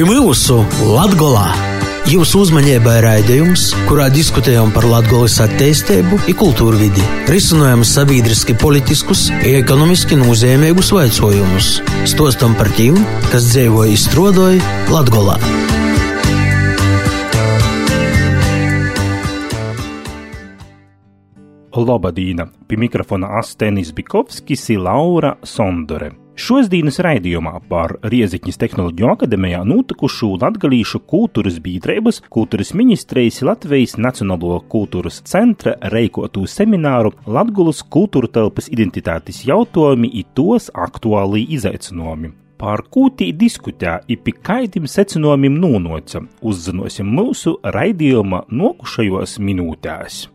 Pie mūsu Latgolā! Jūsu uzmanībai raidījums, kurā diskutējam par Latvijas attīstību, kultūru vidi, risinām sabiedriski politiskus, ekonomiski nozīmīgus jautājumus, stostam par tiem, kas dzīvoja izstrādāja Latvijā. Lobadīna, pie mikrofona Astenis Bikovskis ir Laura Sondore. Šodienas raidījumā par Rieziņas tehnoloģiju akadēmijā notikušu latgalīšu kultūras biedrības, kultūras ministrijas Latvijas Nacionālo kultūras centra reikotu semināru Latgulas kultūra telpas identitātes jautājumi ir tos aktuāli izaicinājumi. Par ko tī diskutē, ir pie kaidim secinājumiem nonāca, uzzināsim mūsu raidījuma nokušajos minūtēs.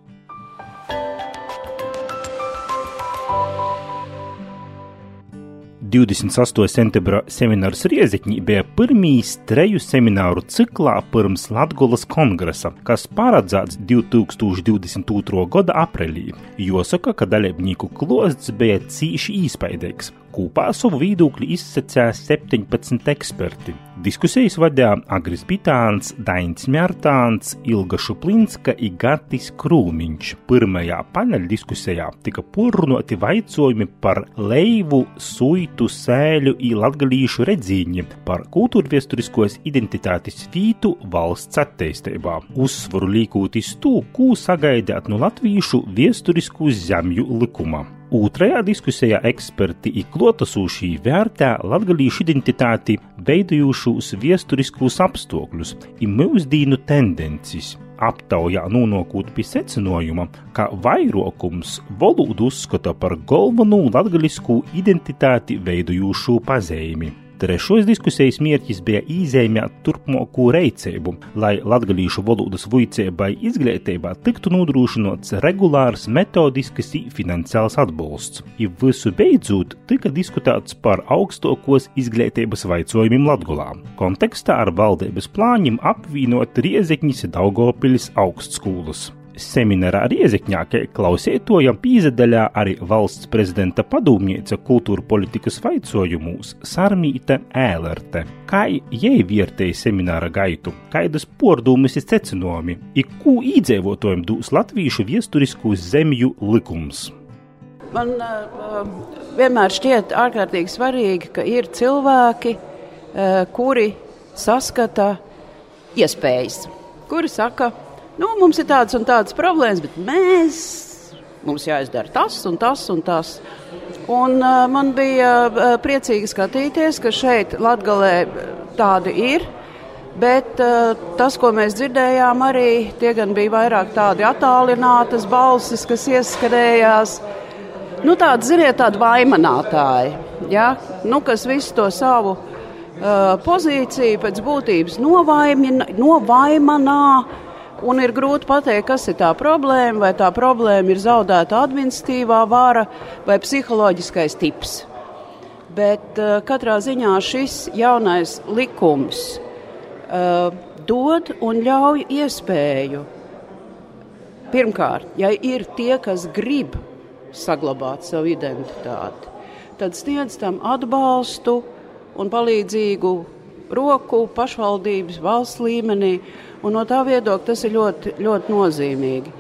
28. septembra seminārs Rieziņķī bija pirmīs treju semināru ciklā pirms Latgolas kongresa, kas paredzēts 2022. gada aprīlī. Jāsaka, ka dalībnieku klosts bija cīši īspaidīgs. Kopā savu viedokli izsacīja 17 eksperti. Diskusijas vadīja Agris Bitāns, Dains Mērtāns, Ilga Šuplinska un Gatis Krūmiņš. Pirmajā paneļa diskusijā tika porunoti jautājumi par leivu, suitu, sēļu un latgalīšu redzīņi, par kultūrviesturiskos identitātes vītu valsts attīstībā. Uzsvaru līkūt iz to, ko sagaidāt no latviešu viesturisku zemju likuma. Otrajā diskusijā eksperti iklotasūšī vērtē latgalīšu identitāti veidojušos viesturiskos apstākļus un mūsdīnu tendences. Aptaujā nonākot pie secinājuma, ka vairākums valodu uzskata par galveno latgalisku identitāti veidojušo pazīmi. Trešais diskusijas mērķis bija īzēmēt turpmāko reicību, lai latgalīšu valodas vuicībai izglītībā tiktu nodrošināts regulārs metodisks finansiāls atbalsts. I visu beidzot tika diskutēts par augstākos izglītības vaicojumiem Latgulā. Kontekstā ar valdības plāņiem apvienot Riezekņas Daugopiļas augstskolas. Seminārā Riezikņā, ka klausētojam pīzedaļā arī valsts prezidenta padūmniece kultūra politikas vaicojumūs Sarmīte Ēlerte. Kā jai vērtēja semināra gaitu, kādas pordūmas ir secinājumi, ir ko īdzīvotājiem dūs latviešu viesturisku zemju likums. Man uh, vienmēr šķiet ārkārtīgi svarīgi, ka ir cilvēki, uh, kuri saskata iespējas, kuri saka, nu, mums ir tādas un tādas problēmas, bet mēs, mums jāizdara tas un tas un tas. Un, uh, man bija uh, priecīgi skatīties, ka šeit Latvijā tādi ir. Bet uh, tas, ko mēs dzirdējām, arī tie bija vairāk tādi attālinātas balsis, kas ieskanējās. Nu, tādi, ziniet, tādi vaimanātāji, ja? nu, kas visu to savu uh, pozīciju pēc būtības novaimanā, novaimanā Un ir grūti pateikt, kas ir tā problēma, vai tā problēma ir zaudēta administratīvā vara vai psiholoģiskais tips. Bet uh, katrā ziņā šis jaunais likums uh, dod un ļauj iespēju. Pirmkārt, ja ir tie, kas grib saglabāt savu identitāti, tad sniedz tam atbalstu un palīdzīgu roku pašvaldības valsts līmenī. Un no tā viedokļa tas ir ļoti, ļoti nozīmīgi.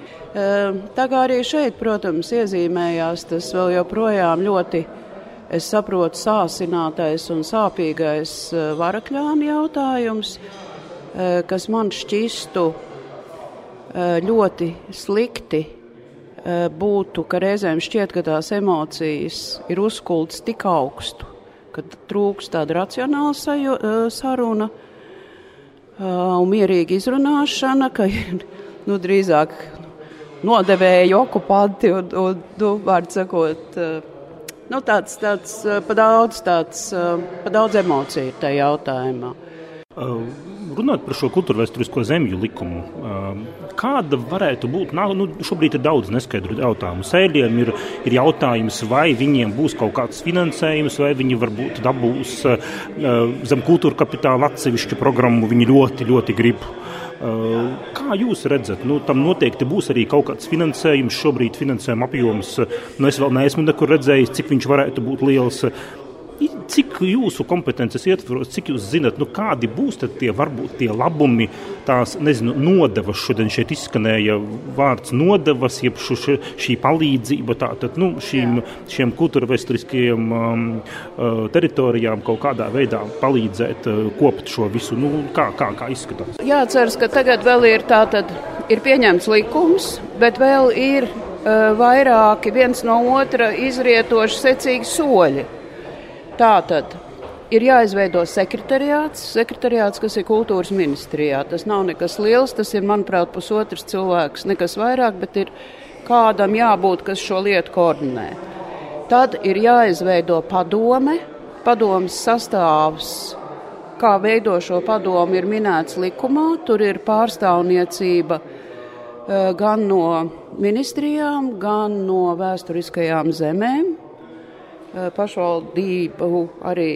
Tā kā arī šeit, protams, iezīmējās tas vēl joprojām ļoti, es saprotu, sāsinātais un sāpīgais varakļāna jautājums, kas man šķistu ļoti slikti būtu, ka reizēm šķiet, ka tās emocijas ir uzkultas tik augstu, ka trūks tāda racionāla saruna Uh, un mierīga izrunāšana, ka ir nu, drīzāk nodevēji, okupanti un, un nu, vārdu sakot, uh, nu, tāds, tāds uh, pa daudz, tāds, pa daudz emociju tajā jautājumā. Runāt par šo kultūrvēsturisko zemju likumu, kāda varētu būt? Nu, šobrīd ir daudz neskaidru jautājumu. Sēļiem ir, ir jautājums, vai viņiem būs kaut kāds finansējums, vai viņi varbūt dabūs zem kultūra kapitāla atsevišķu programmu. Viņi ļoti, ļoti grib. Kā jūs redzat, nu, tam noteikti būs arī kaut kāds finansējums. Šobrīd finansējuma apjoms, nu, es vēl neesmu nekur redzējis, cik viņš varētu būt liels. Cik cik jūsu kompetences ietvaros, cik jūs zinat, nu, kādi būs tie varbūt tie labumi, tās nezinu, nodevas. Šodien šeit izskanēja vārds nodevas, jeb šu, šī palīdzība tātad, nu, šīm, šiem kultūrvēsturiskajiem um, uh, teritorijām kaut kādā veidā palīdzēt uh, kopt šo visu. Nu, kā, kā, kā izskatās? Jāceras, ka tagad vēl ir tātad ir pieņemts likums, bet vēl ir uh, vairāki viens no otra izrietoši secīgi soļi. Tātad ir jāizveido sekretariāts, sekretariāts, kas ir kultūras ministrijā. Tas nav nekas liels, tas ir, manuprāt, pusotrs cilvēks, nekas vairāk, bet ir kādam jābūt, kas šo lietu koordinē. Tad ir jāizveido padome, padomas sastāvs kā veido šo padomu, ir minēts likumā. Tur ir pārstāvniecība eh, gan no ministrijām, gan no vēsturiskajām zemēm. Pašvaldību arī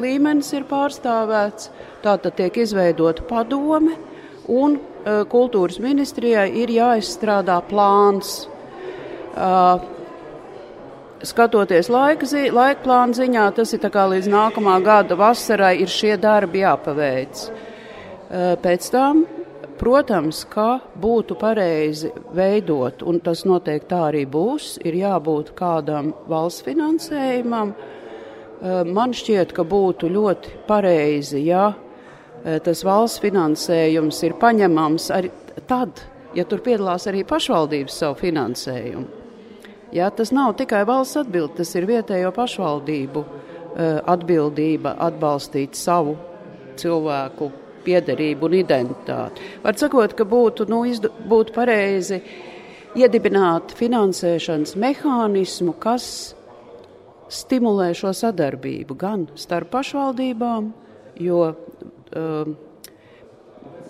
līmenis ir pārstāvēts. Tātad tiek izveidota padome, un kultūras ministrijai ir jāizstrādā plāns skatoties laika, zi, laika plāna ziņā, tas ir līdz nākamā gada vasarai ir šie darbi jāpaveic. Pēc tam, protams, ka būtu pareizi veidot, un tas noteikti tā arī būs, ir jābūt kādam valsts finansējumam. Man šķiet, ka būtu ļoti pareizi, ja tas valsts finansējums ir paņemams arī tad, ja tur piedalās arī pašvaldības savu finansējumu. Ja, tas nav tikai valsts atbilde, tas ir vietējo pašvaldību uh, atbildība atbalstīt savu cilvēku piederību un identitāti. Var sakot, ka būtu, nu, izdu, būtu pareizi iedibināt finansēšanas mehānismu, kas stimulē šo sadarbību gan starp pašvaldībām, jo uh,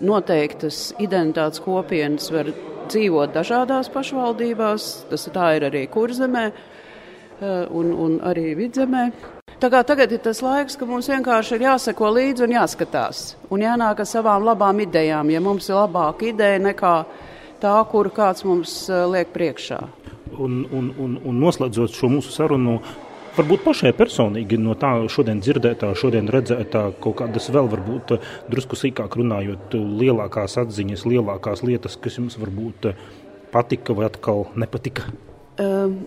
noteiktas identitātes kopienas var dzīvot dažādās pašvaldībās. Tas tā ir arī kurzemē eh, un, un arī vidzemē. Tagad ir tas laiks, ka mums vienkārši ir jāseko līdzi un jāskatās. Un jānāk ar savām labām idejām, ja mums ir labāka ideja nekā tā, kuru kāds mums eh, liek priekšā. Un, un, un, un noslēdzot šo mūsu sarunu, Varbūt pašai personīgi no tā šodien dzirdētā, šodien redzētā, kaut kādas vēl varbūt eh, drusku sīkāk runājot, lielākās atziņas, lielākās lietas, kas jums varbūt eh, patika vai atkal nepatika? Um,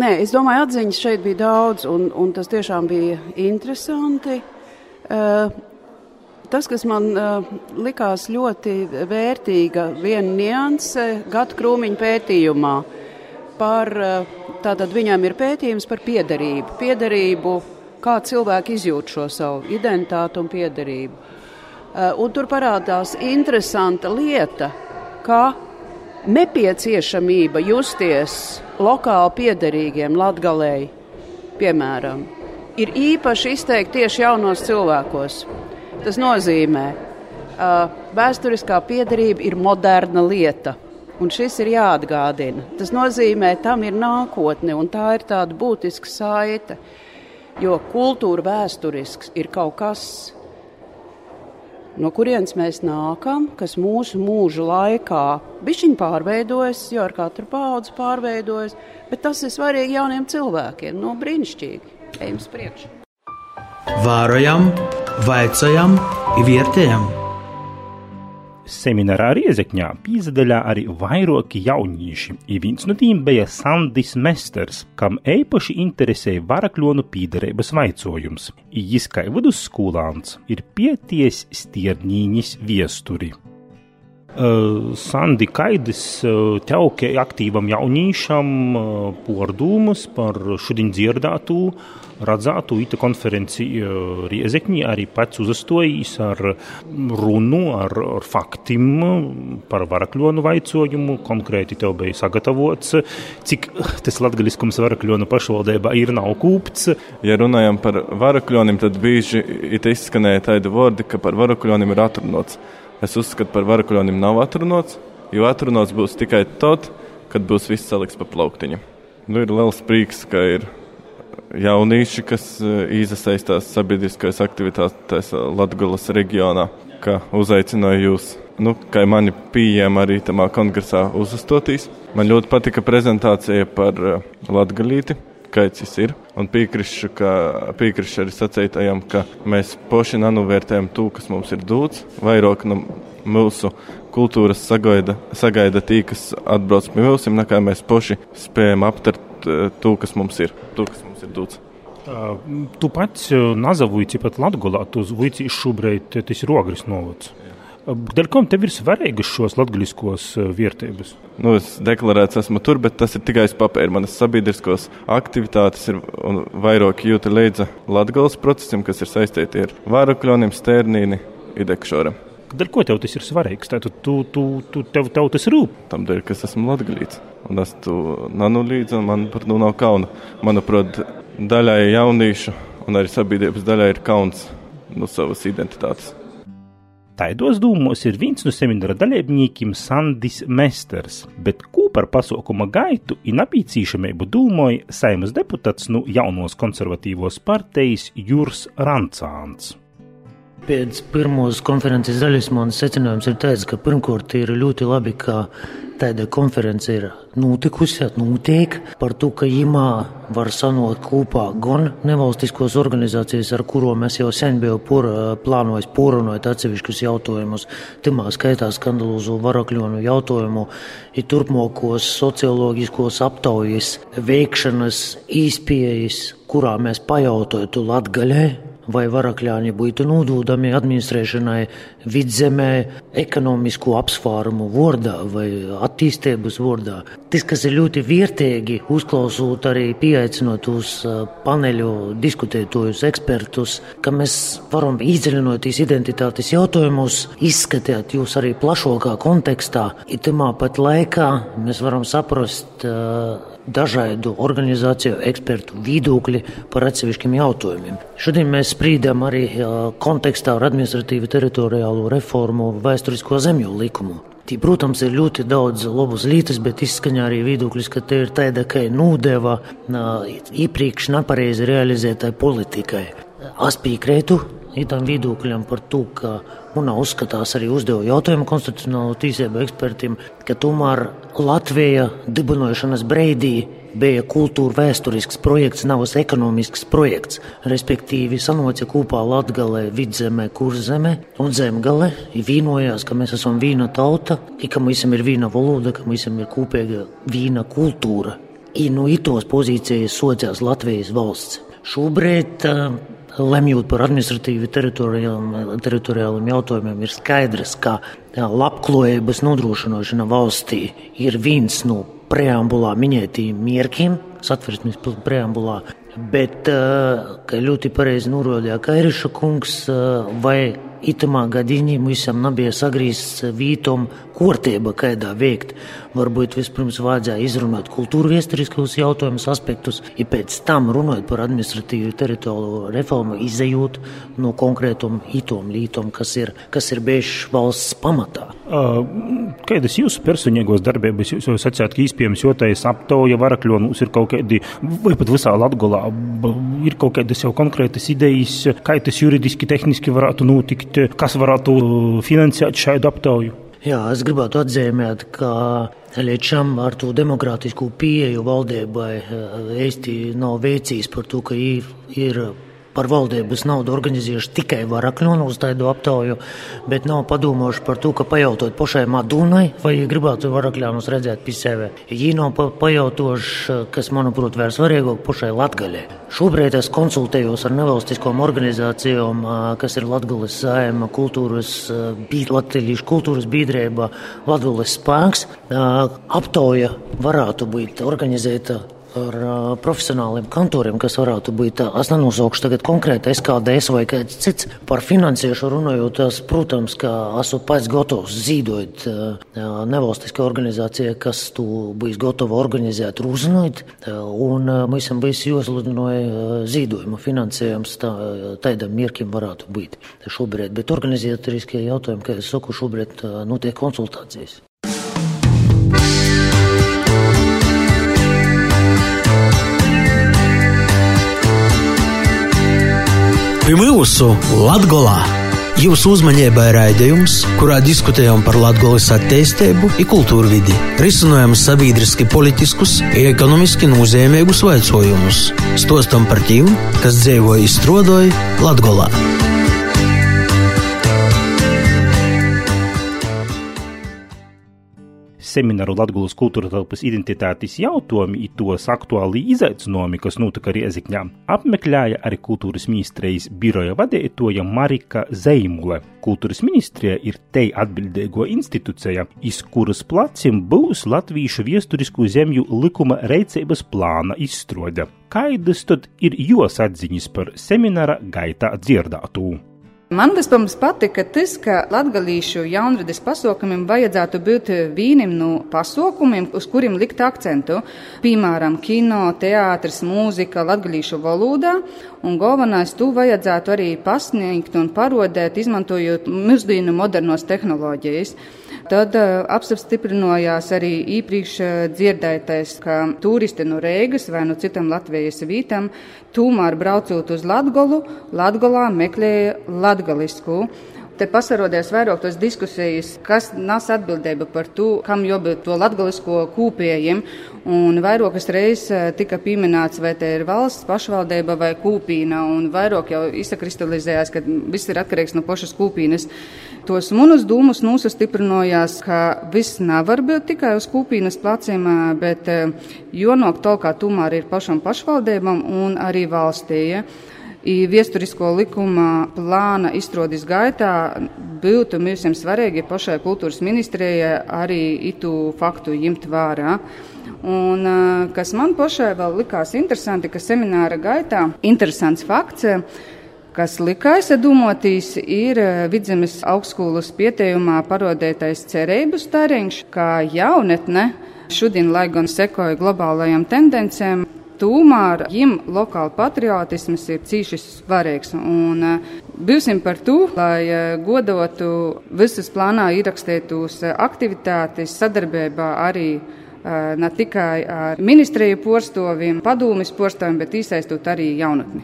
nē, es domāju, atziņas šeit bija daudz, un, un tas tiešām bija interesanti. Uh, tas, kas man uh, likās ļoti vērtīga, viena nianse gadu krūmiņu pētījumā par uh, Tātad viņam ir pētījums par piederību, piederību kā cilvēki izjūt šo savu identitāti un piederību. Eh, un tur parādās interesanta lieta, ka nepieciešamība justies lokāli piederīgiem latgalēji, piemēram, ir īpaši izteikti tieši jaunos cilvēkos. Tas nozīmē, ka eh, vēsturiskā piederība ir moderna lieta. Un šis ir jāatgādina. Tas nozīmē, ka tam ir nākotne, un tā ir tāda būtiska saite. Jo kultūra vēsturisks ir kaut kas, no kurienes mēs nākam, kas mūsu mūža laikā bišķiņ pārveidojas, jo ar katru paudzi pārveidojas, bet tas ir svarīgi jauniem cilvēkiem. No brīnišķīgi. Ejam priekš. Vārojam, vaicājam, vietējam. Seminārā Riezekņā pīzdaļā arī vairāki jaunieši, viens no tiem bija Sandis Mesters, kam eipaši interesēja varakļonu pīderības vaicojums. Jis kā vidusskolāns ir pieties stiernīņas viesturi. Uh, Sandi Kaidis uh, tev, aktīvam jaunīšam, uh, pārdomas par šodien dzirdēto redzētu īta konferenci Riezekņī arī pats uzastojīs ar runu, ar, ar faktim par varakļonu vaicojumu. Konkrēti tev bija sagatavots, cik tas latgaliskums varakļonu pašvaldībā ir nav kūpts. Ja runājam par varakļonim, tad bieži izskanēja tāda vārdi, ka par varakļonim ir atrunots. Es uzskatu, par varakļonim nav atrunots, jo atrunots būs tikai tad, kad būs viss salikts pa plauktiņu. Nu, ir liels prieks, ka ir jaunieši, kas iesaistās e, sabiedriskajās aktivitātēs Latvijas reģionā, ka uzaicināju jūs. Nu, kā mani pieejami arī tamā kongresā uzastotīs. Man ļoti patika prezentācija par e, latgalīti, skaits ir. Un piekrišu, ka, piekrišu arī sacītajam, ka mēs paši nenovērtējam to, kas mums ir dots, vairāk no mūsu kultūras sagaida, sagaida tī, kas atbrauc pie mums, nekā mēs paši spējam aptvert to, kas mums ir, to, kas mums ir dots. Tu pats nazavoji pat Latgolā, tu zvuici šobrīd tas ir Ogris novads. Dēļ kam tev ir svarīgas šos latgaļiskos vērtības? Nu, es deklarēts esmu tur, bet tas ir tikai uz papīra. Manas sabiedriskos aktivitātes ir vairāk jūta līdzi latgaļas procesam, kas ir saistīti ar Vārakļonim, Stērnīni, Idekšoram. Dēļ ko tev tas ir svarīgs? Tātad tu, tu, tu, tev, tev tas rūp? Tam dēļ, ka es esmu latgalīts. Un es tu nanulīdzu, un man par to nav kauna. Manuprāt, daļai jauniešu un arī sabiedrības daļai ir kauns no savas identitātes. Taidos dūmos ir viens no semināra dalībniekiem Sandis Mesters, bet ko par pasaukuma gaitu un apīcīšamību dūmoja saimas deputāts no jaunos konservatīvos partijas Jurs Rancāns. Pēc pirmās konferences daļas mans secinājums ir tāds, ka pirmkārt ir ļoti labi, ka tāda konference ir notikusi, notiek par to, ka imā var sanot kopā gan nevalstiskos organizācijas, ar kuro mēs jau sen bijām por, plānojis porunot atsevišķus jautājumus, timā skaitā skandalozo varakļonu jautājumu, ir turpmākos socioloģiskos aptaujas veikšanas īspējas, kurā mēs pajautātu latgaļai vai varakļāņi būtu nododami administrēšanai vidzemē, ekonomisku apsvērumu vārdā vai attīstības vārdā. Tas, kas ir ļoti vērtīgi, uzklausot arī pieaicinot uz paneļu diskutētojus ekspertus, ka mēs varam izdziļinoties identitātes jautājumus, izskatīt jūs arī plašākā kontekstā. Itamā pat laikā mēs varam saprast dažādu organizāciju ekspertu viedokļi par atsevišķiem jautājumiem. Šodien mēs sprīdam arī kontekstā ar administratīvu teritoriālo reformu vēsturisko zemju likumu. Tī, protams, ir ļoti daudz labas lietas, bet izskaņā arī viedoklis, ka te ir tāda, ka nūdeva iepriekš nepareizi realizētai politikai. Es piekrītu itam viedokļam par to, ka manā uzskatās arī uzdeva jautājumu konstitucionālo tīsību ekspertiem, ka tomēr Latvija dibinošanas breidī bija kultūra vēsturisks projekts, nevis ekonomisks projekts. Respektīvi, sanoca kopā Latvijā, vidzemē, kurzemē un zemgale. Vīnojās, ka mēs esam vīna tauta, ka mums ir vīna valoda, ka mums ir kopīga vīna kultūra. I no itos pozīcijas socās Latvijas valsts. Šobrīd lemjot par administratīvi teritoriāliem jautājumiem, ir skaidrs, ka labklājības nodrošināšana valstī ir viens no preambulā minētajiem mērķiem, satversmes preambulā. Bet, ļoti pareizi norādīja Kairiša kungs, vai itamā gadījumā visam nebija sagrīzts vītom kārtība, kādā veikt. Varbūt vispirms vajadzēja izrunāt kultūra vēsturiskos jautājumus, aspektus, ja pēc tam runājot par administratīvu teritoriālo reformu, izējot no konkrētām itom lītom, kas ir, kas ir bijuši valsts pamatā. Kādas jūsu personīgos darbības jūs jau sacījāt, ka iespējams jotais aptauja varakļonus ir kaut kādi, vai pat visā Latgolā, ir kaut kādas jau konkrētas idejas, kā tas juridiski, tehniski varētu notikt, kas varētu finansēt šādu aptauju? Jā, es gribētu atzīmēt, ka līdz šim ar to demokrātisku pieeju valdībai īsti nav veicījis par to, ka ir, ir par valdības naudu organizējuši tikai varakļonu uz tādu aptauju, bet nav padomājuši par to, ka pajautot pašai Madunai, vai gribētu varakļānus redzēt pie sevi. Viņi nav pa pajautoši, kas, manuprāt, vēl svarīgāk pašai Latgaļai. Šobrīd es konsultējos ar nevalstiskām organizācijām, kas ir Latgales saima, kultūras, Latvijas kultūras biedrība, Latgales spēks. Aptauja varētu būt organizēta ar profesionāliem kantoriem, kas varētu būt. Es nenosaukšu tagad konkrēti SKDS vai kāds cits. Par finansēšanu runājot, es, protams, ka esmu pats gatavs zīdot nevalstiskā organizācija, kas to būs gatava organizēt, uzzināt. Un mēs esam bijis jāuzludināja zīdojuma finansējums tā, tādam mierkim varētu būt šobrīd. Bet organizatoriskie jautājumi, kā es saku, šobrīd notiek konsultācijas. Pie mūsu Latgolā. Jūsu uzmanībai raidījums, kurā diskutējam par Latvijas attīstību, kultūru vidi, risinājam sabiedriski politiskus, ekonomiski nozīmīgus jautājumus, stostam par tiem, kas dzīvoja izstrādāja Latvijā. Semināru Latvijas kultūra telpas identitātes jautājumi, tos aktuāli izaicinājumi, kas notika Riezikņā, apmeklēja arī kultūras ministrijas biroja vadītoja Marika Zeimule. Kultūras ministrija ir te atbildīgo institūcija, iz kuras placim būs latviešu viesturisko zemju likuma reicības plāna izstrode. Kādas tad ir jos atziņas par semināra gaitā dzirdētū? Man vispirms patika tas, ka latgalīšu jaunradas pasaukumiem vajadzētu būt vīnim no pasaukumiem, uz kuriem likt akcentu. Piemēram, kino, teātris, mūzika, latgalīšu valodā, un galvenais tu vajadzētu arī pasniegt un parodēt, izmantojot mūsdienu modernos tehnoloģijas. Tad uh, apstiprinājās arī iepriekš uh, dzirdētais, ka turisti no Rīgas vai no citam Latvijas vītam tūmār braucot uz Latgolu, Latgolā meklēja latgalisku. Te pasarodies vairāk tos diskusijas, kas nes atbildību par to, kam jābūt to latgalisko kūpējiem. Un vairākas reizes eh, tika pieminēts, vai te ir valsts pašvaldība vai kūpīna, un vairāk jau izsakristalizējās, ka viss ir atkarīgs no pašas kūpīnas. Tos munus dūmus nūsastiprinājās, ka viss nevar būt tikai uz kūpīnas placiem, eh, bet eh, jonok tolkā tomēr ir pašam pašvaldībam un arī valstī. Ja? I viesturisko likuma plāna izstrādes gaitā būtu mums svarīgi pašai kultūras ministrijai arī itu faktu ņemt vērā. Un, kas man pašai vēl likās interesanti, ka semināra gaitā interesants fakts, kas lika aizdomotīs, ir Vidzemes augstskolas pieteikumā parodētais cerības tariņš, kā jaunetne šodien, lai gan sekoja globālajām tendencēm, Tomēr viņam lokāli patriotisms ir cīši svarīgs. Un, uh, Būsim par to, lai uh, godotu visas plānā ierakstītos uh, aktivitātes sadarbībā arī ne tikai ar ministriju postoviem, padomis postoviem, bet iesaistot arī jaunatni.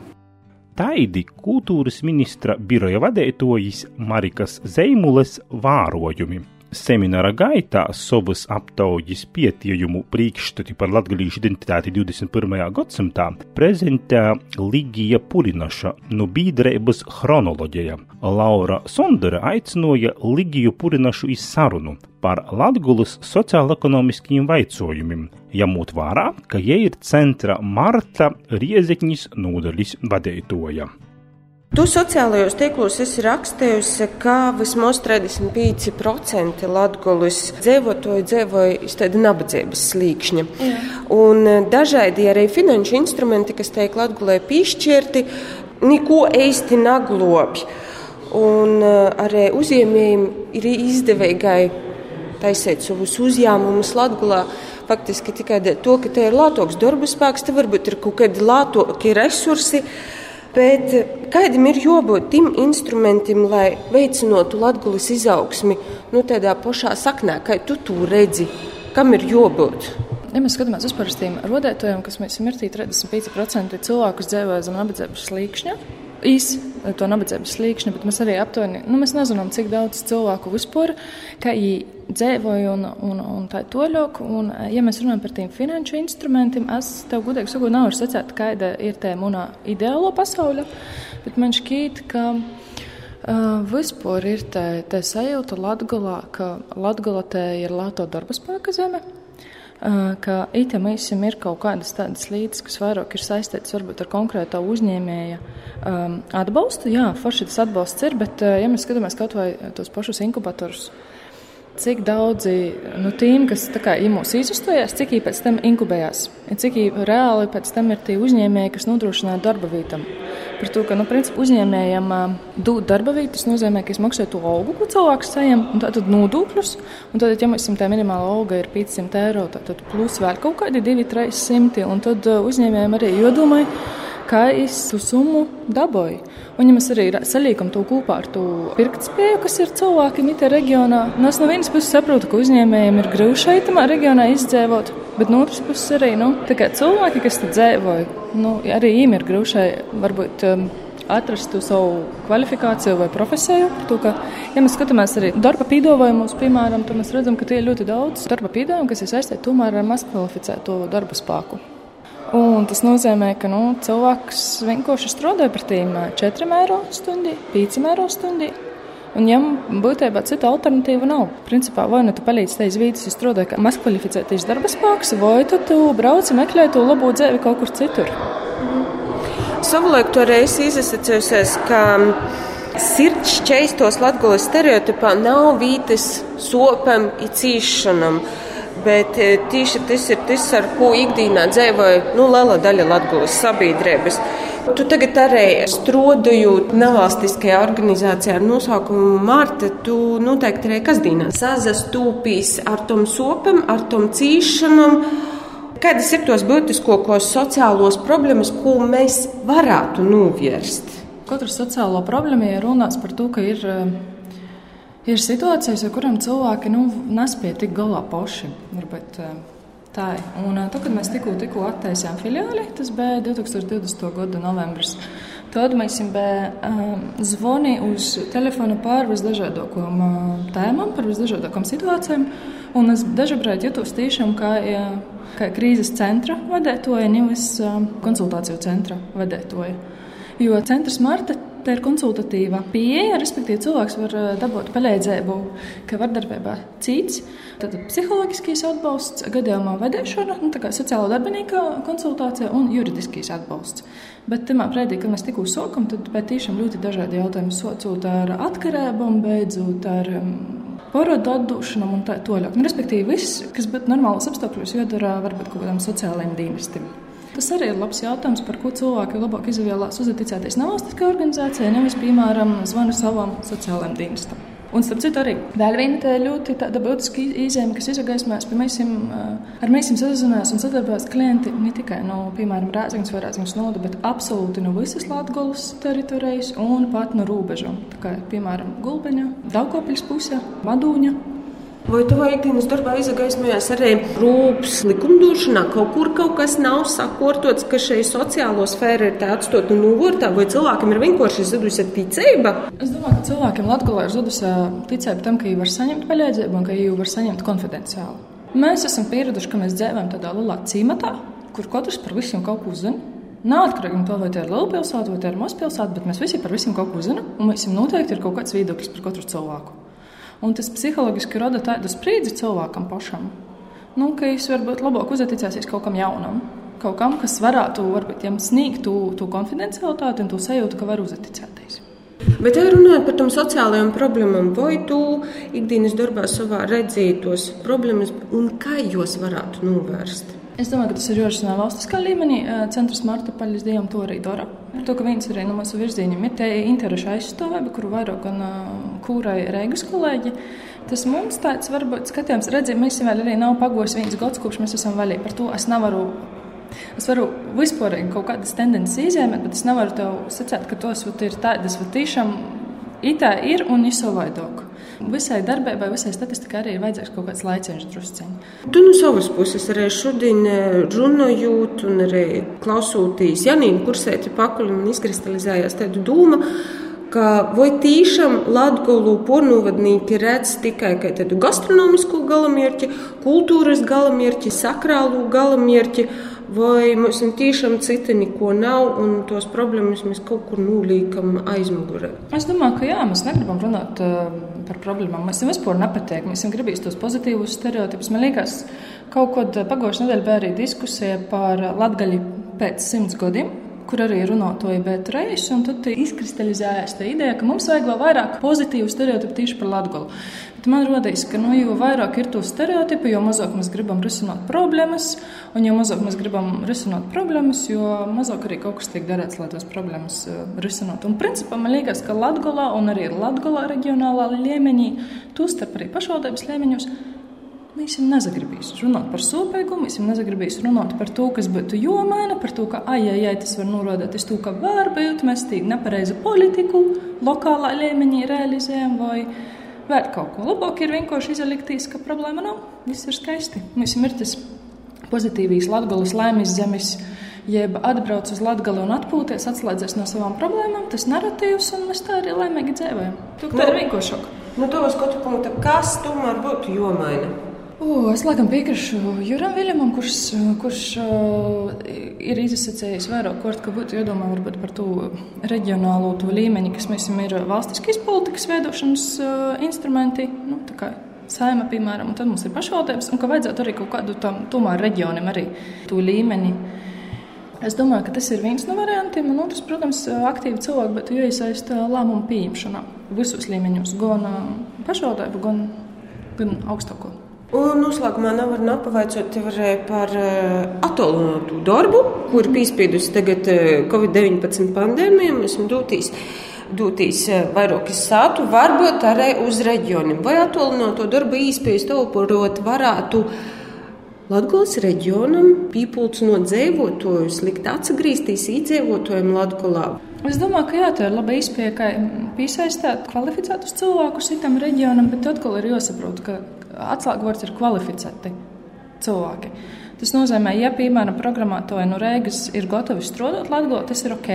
Taidi kultūras ministra biroja vadītojas Marikas Zeimules vārojumi. Semināra gaitā savas aptaujas pietījumu priekšstati par latgalīšu identitāti 21. gadsimtā prezentē Ligija Purinaša no bīdreibas chronoloģija. Laura Sondere aicināja Ligiju Purinašu iz sarunu par Latgulas sociāla-ekonomiskiem vaicojumiem, jamūt vērā, ka jie ir centra Marta Riezekņas nodaļas vadītoja. Tu sociālajos tīklos esi rakstījusi, ka vismaz 35% Latvijas dzīvotāju dzīvoja iz tāda nabadzības slīkšņa. Jā. Un e, dažādi arī finanšu instrumenti, kas tiek Latvijai piešķirti, neko īsti neglobj. Un e, arī uzņēmējiem ir izdevīgai taisīt savus uzņēmumus Latvijā. Faktiski tikai to, ka te ir lātoks darba spēks, te varbūt ir kaut kādi lātoki resursi. Bet eh, kādam ir jābūt tim instrumentam, lai veicinātu latgulis izaugsmi nu, tādā pašā saknē, kā tu to redzi? Kam ir jābūt? Ja mēs skatāmies uz parastiem rodētājiem, kas mēs esam mirtī 35% cilvēku dzīvo zem nabadzības slīkšņa, īsi to nabadzības slīkšņa, bet mēs arī aptuveni, nu, mēs nezinām, cik daudz cilvēku vispār, kā viņi dzīvoja un, un, un tā toļok. Un, ja mēs runājam par tiem finanšu instrumentiem, es tev gudīgi sakot, nav sacēt, kāda ir tā mana ideālo pasaule, bet man šķiet, ka Uh, vispār ir tā, tā sajūta Latgalā, ka Latgalā ir lāto darba spēka zeme, ka itam visam ir kaut kādas tādas lietas, kas vairāk ir saistītas varbūt ar konkrētā uzņēmēja um, atbalstu. Jā, forši tas atbalsts ir, bet ja mēs skatāmies kaut vai tos pašus inkubatorus, cik daudzi no nu, tiem, kas mūs izustājās, cik viņi pēc tam inkubējās, cik reāli pēc tam ir tie uzņēmēji, kas nodrošināja darba vietam. Par to, ka nu, principā, uzņēmējiem dot darba vietu, tas nozīmē, ka es maksāju to algu, ko cilvēks saņem, un tad nodokļus. Un tad, ja mēs tā minimāla alga ir 500 eiro, tad, plus vēl kaut kādi 2-300, un tad uzņēmējiem arī jodomāju kā es to summu dabūju. Un, ja mēs arī salīkam to kopā ar to pirktspēju, kas ir cilvēkiem itā reģionā, nu, es no vienas puses saprotu, ka uzņēmējiem ir grūti šeit, reģionā izdzīvot, bet no otras puses arī nu, cilvēki, kas tur dzīvoja, nu, arī viņiem ir grūti varbūt. Um, atrastu savu kvalifikāciju vai profesiju. To, ka, ja mēs skatāmies arī darba pīdāvājumus, piemēram, tad mēs redzam, ka tie ir ļoti daudz darba pīdāvājumu, kas ir saistīti tomēr ar mazkvalificēto darba spēku. Un tas nozīmē, ka nu, cilvēks vienkārši strādā par tiem 4 eiro stundī, 5 eiro stundī. Un viņam būtībā cita alternatīva nav. Principā, vai nu tu palīdzi tajā vīdes, ja strādā kā mazkvalificētais darba spēks, vai tu, tu brauc un meklē to labo dzīvi kaut kur citur. Savulaik toreiz izsacījusies, ka sirds šķeistos latgulas stereotipā nav vītes sopam i cīšanam. Bet tieši tas ir tas, ar ko ikdienā dzīvoja nu, liela daļa Latvijas sabiedrības. Tu tagad arī strādājot nevalstiskajā organizācijā ar nosaukumu Marta, tu noteikti arī kasdienā sazastūpīs ar tom sopam, ar tom cīšanam. Kādas ir tos būtiskākos sociālos problēmas, ko mēs varētu novērst? Katra sociālo problēma ir runāts par to, ka ir Ir situācijas, ar kurām cilvēki nu, nespēja tikt galā paši. Tā ir. Un, tad, kad mēs tikko, tikko attaisījām filiāli, tas bija 2020. gada novembris. Tad mēs bijām zvani uz telefona par visdažādākajām tēmām, par visdažādākajām situācijām. Un es dažkārt jutos tiešām kā, kā krīzes centra vadītāja, nevis konsultāciju centra vadītāja. Jo centrs Marta Tā ir konsultatīva pieeja, respektīvi, cilvēks var eh, dabūt palīdzību, ka vardarbībā cīts. Tad psiholoģiskais atbalsts, gadījumā vedēšana, nu, tā kā sociāla darbinīka konsultācija un juridiskais atbalsts. Bet tajā brīdī, kad mēs tikko sākam, tad tiešām ļoti dažādi jautājumi socot ar atkarībām, beidzot ar um, porodu atdošanām un tā tālāk. Nu, respektīvi, viss, kas būtu normāls apstākļos, jādara varbūt kaut kādam sociālajam dienestam. Tas arī ir labs jautājums, par ko cilvēki labāk izvēlās uzticēties nevalstiskā organizācijai, nevis, piemēram, zvanu savam sociālajam dienestam. Un, starp citu, arī vēl viena ļoti būtiska izjēma, kas izgaismēs, ka mēs ar mēs sazinājāmies un sadarbojās klienti ne tikai no, piemēram, Rēzaknes vai Rēzaknes noda, bet absolūti no visas Latvijas teritorijas un pat no robežām. Tā kā, piemēram, Gulbeņa, Daugopils pusē, Madūņa, Vai tavā ikdienas darbā izgaismojās arī rūpes likumdošanā? Kaut kur kaut kas nav sakārtots, ka šai sociālo sfēru ir atstota novārtā, vai cilvēkam ir vienkārši zudusi ticība? Es domāju, ka cilvēkiem Latvijā ir zudusi ticība tam, ka viņi var saņemt palīdzību un ka viņi var saņemt konfidenciāli. Mēs esam pieraduši, ka mēs dzīvojam tādā lielā cīmatā, kur katrs par visiem kaut ko zina. Neatkarīgi no tā, vai tā ir liela pilsēta vai tā ir maza pilsēta, bet mēs visi par visiem kaut ko zinām, un mums noteikti ir kaut kāds viedoklis par katru cilvēku. Un tas psiholoģiski rada tādu spriedzi cilvēkam pašam, nu, ka viņš varbūt labāk uzticēsies kaut kam jaunam. Kaut kam, kas varētu varbūt, jums sniegt to, to konfidencialitāti un to sajūtu, ka var uzticēties. Bet, ja runājot par tām sociālajām problēmām, vai tu ikdienas darbā savā redzītos problēmas un kā jūs varētu novērst? Es domāju, ka tas ir jārisina valstiskā līmenī. Centrs Marta Paļas Dievam to arī dara. Ar to, ka viens arī no mūsu virzieniem ir te interešu aizstāvība, kuru vairāk gan kūrai Reigas kolēģi. Tas mums tāds varbūt skatījums, redzēt, mēs vēl arī nav pagojis viens gads, kopš mēs esam vaļīgi. Par to es nevaru. Es varu vispārīgi kaut kādas tendences izjēmēt, bet es nevaru tev sacīt, ka tos ir tādas, vai tiešām itā ir un ir savādāk. Visai darbībai, visai statistikai arī ir vajadzīgs kaut kāds laiciņš, drusciņš. Tu no savas puses arī šodien eh, runājot, un arī klausoties Janīnu kursēti pakaļ un izkristalizējās tāda doma. Vai tiešām Latviju pornogrāfiju redz tikai kā tādu gastronomisku galamērķi, kultūras galamērķi, sakrālu galamērķi, vai mums tiešām cita neko nav, un tos problēmas mēs kaut kur nulīkam aizmugurē. Es domāju, ka jā, mēs negribam runāt uh, par problēmām. Mēs jau vispār nepateikam, mēs jau gribam tos pozitīvus stereotipus. Man liekas, kaut kad pagājušajā nedēļā bija arī diskusija par latgaļu pēc simts gadiem kur arī runātoja Bēta Reisa, un tad izkristalizējās tā ideja, ka mums vajag vēl vairāk pozitīvu stereotipu tieši par Latgolu. Bet man rodīs, ka nu, jo vairāk ir to stereotipu, jo mazāk mēs gribam risināt problēmas, un jo mazāk mēs gribam risināt problēmas, jo mazāk arī kaut kas tiek darīts, lai tos problēmas uh, risinātu. Un principā man liekas, ka Latgolā un arī Latgolā reģionālā līmenī, tostarp arī pašvaldības līmeņos, Mēs viņam nezagribīs runāt par sūpēgumu, mēs viņam nezagribīs runāt par to, kas būtu jomēna, par to, ka ai, ai, ai tas var norādīt uz to, ka varbūt mēs tīk nepareizu politiku lokālā līmenī realizējam vai vēl kaut ko. Labāk ir vienkārši izaliktīs, ka problēma nav, viss ir skaisti. Mums ir tas pozitīvīs Latgolas lēmis zemes jeb atbrauc uz Latviju un atpūties, atslēdzies no savām problēmām, tas narratīvs, un mēs tā arī laimīgi dzīvojam. Tā Nu. ir vienkāršāk. No tavas skatu punkta, kas tomēr būtu jomaina? O, es laikam piekrītu Juram Viljamam, kurš, kurš uh, ir izsacījis vairāk kārt, ka būtu jādomā varbūt par to reģionālo to līmeni, kas mums ir valstiskīs politikas veidošanas uh, instrumenti. Nu, tā kā Saima, piemēram, un tad mums ir pašvaldības, un ka vajadzētu arī kaut kādu tam tomēr reģionam arī to līmeni. Es domāju, ka tas ir viens no variantiem, un otrs, protams, aktīvi cilvēki, bet iesaista lēmumu pieņemšanā visos līmeņos, gan uh, pašvaldību, gan, gan augstāko. Un noslēgumā nav arī par uh, attālinātu darbu, kur ir piespiedusi tagad uh, Covid-19 pandēmija. Mēs esam dotīs, dotīs uh, vairākas sātu, varbūt arī uz reģioniem. Vai attālināto darbu īspējas taupurot varētu Latgolas reģionam pīpulcinot dzīvotājus, likt atgriezties īdzīvotājiem Latgolā? Es domāju, ka jā, tā ir laba iespēja, kā piesaistīt kvalificētus cilvēkus citam reģionam, bet atkal ir jāsaprot, ka atslēgvārds ir kvalificēti cilvēki. Tas nozīmē, ja, piemēram, programmētāji no Rīgas ir gatavi strādāt Latvijā, tas ir ok.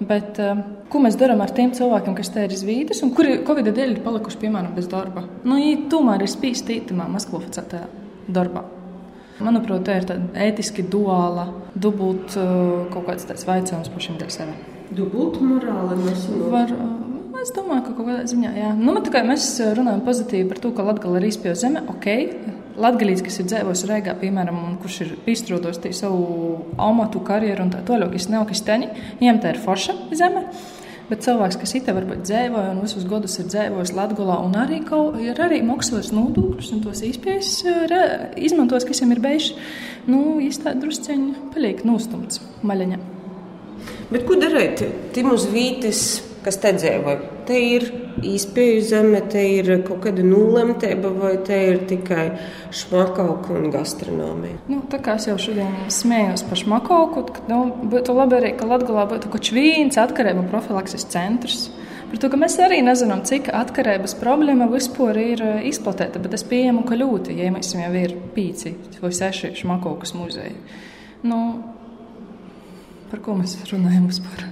Bet, uh, ko mēs darām ar tiem cilvēkiem, kas te ir izvīdis un kuri Covid dēļ ir palikuši, piemēram, bez darba? Nu, viņi tomēr ir spīsti īstenībā mazkvalificētajā darbā. Manuprāt, tā ir tāda ētiski duāla, dubult uh, kaut kāds tāds jautājums pašam dēļ sevi. Dubult morāla nesanāk. Var, uh, es domāju, ka kaut kādā ziņā, jā. Nu, bet tikai mēs runājam pozitīvi par to, ka Latgala ir izpildījusi zeme, ok. Latgalīts, kas ir dzīvojis Rīgā, piemēram, un kurš ir izstrādājis savu amatu, karjeru un tā tālāk, kas nav kristiāņi, viņam tā ir forša zeme. Bet cilvēks, kas itā varbūt dzīvoja un visus gadus ir dzīvojis Latvijā, un arī kaut, ir arī maksājis nodokļus un tos izpējas izmantos, kas viņam ir bijuši, nu, īstenībā drusceņi paliek nostumts maļaņā. Bet ko darīt tim uz vītes, kas te dzīvo? Te ir īspēju zeme, te ir kaut kāda nulemtība, vai te ir tikai šmakauka un gastronomija? Nu, tā kā es jau šodien smējos par šmakauku, tad nu, būtu labi arī, ka Latgalā būtu kaut viens atkarību profilakses centrs. Par to, ka mēs arī nezinām, cik atkarības problēma vispār ir izplatīta, bet es pieņemu, ka ļoti, ja mēs jau ir pīci vai seši šmakaukas muzeji. Nu, par ko mēs runājam vispār?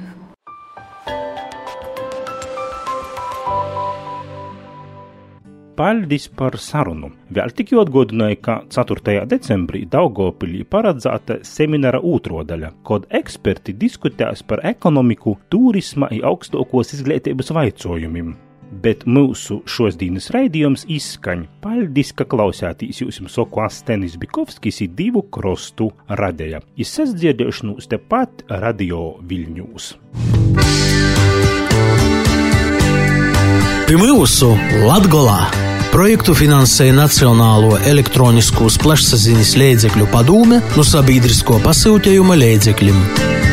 Paldies par sarunu. Vēl tik atgādināja, ka 4. decembrī Daugopilī paredzēta semināra otro daļa, kad eksperti diskutēs par ekonomiku, turisma un augstākos izglītības jautājumiem. Bet mūsu šodienas raidījums izskaņ. Paldies, ka klausāties jūs saku Astenis Bikovskis ir divu krostu radēja. Izsas dzirdēšanos tepat radio Viļņūs. Pie mūsu Latgolā projektu finansēja Nacionālo elektronisko plašsaziņas līdzekļu padome no sabiedrisko pasūtījuma līdzekļiem.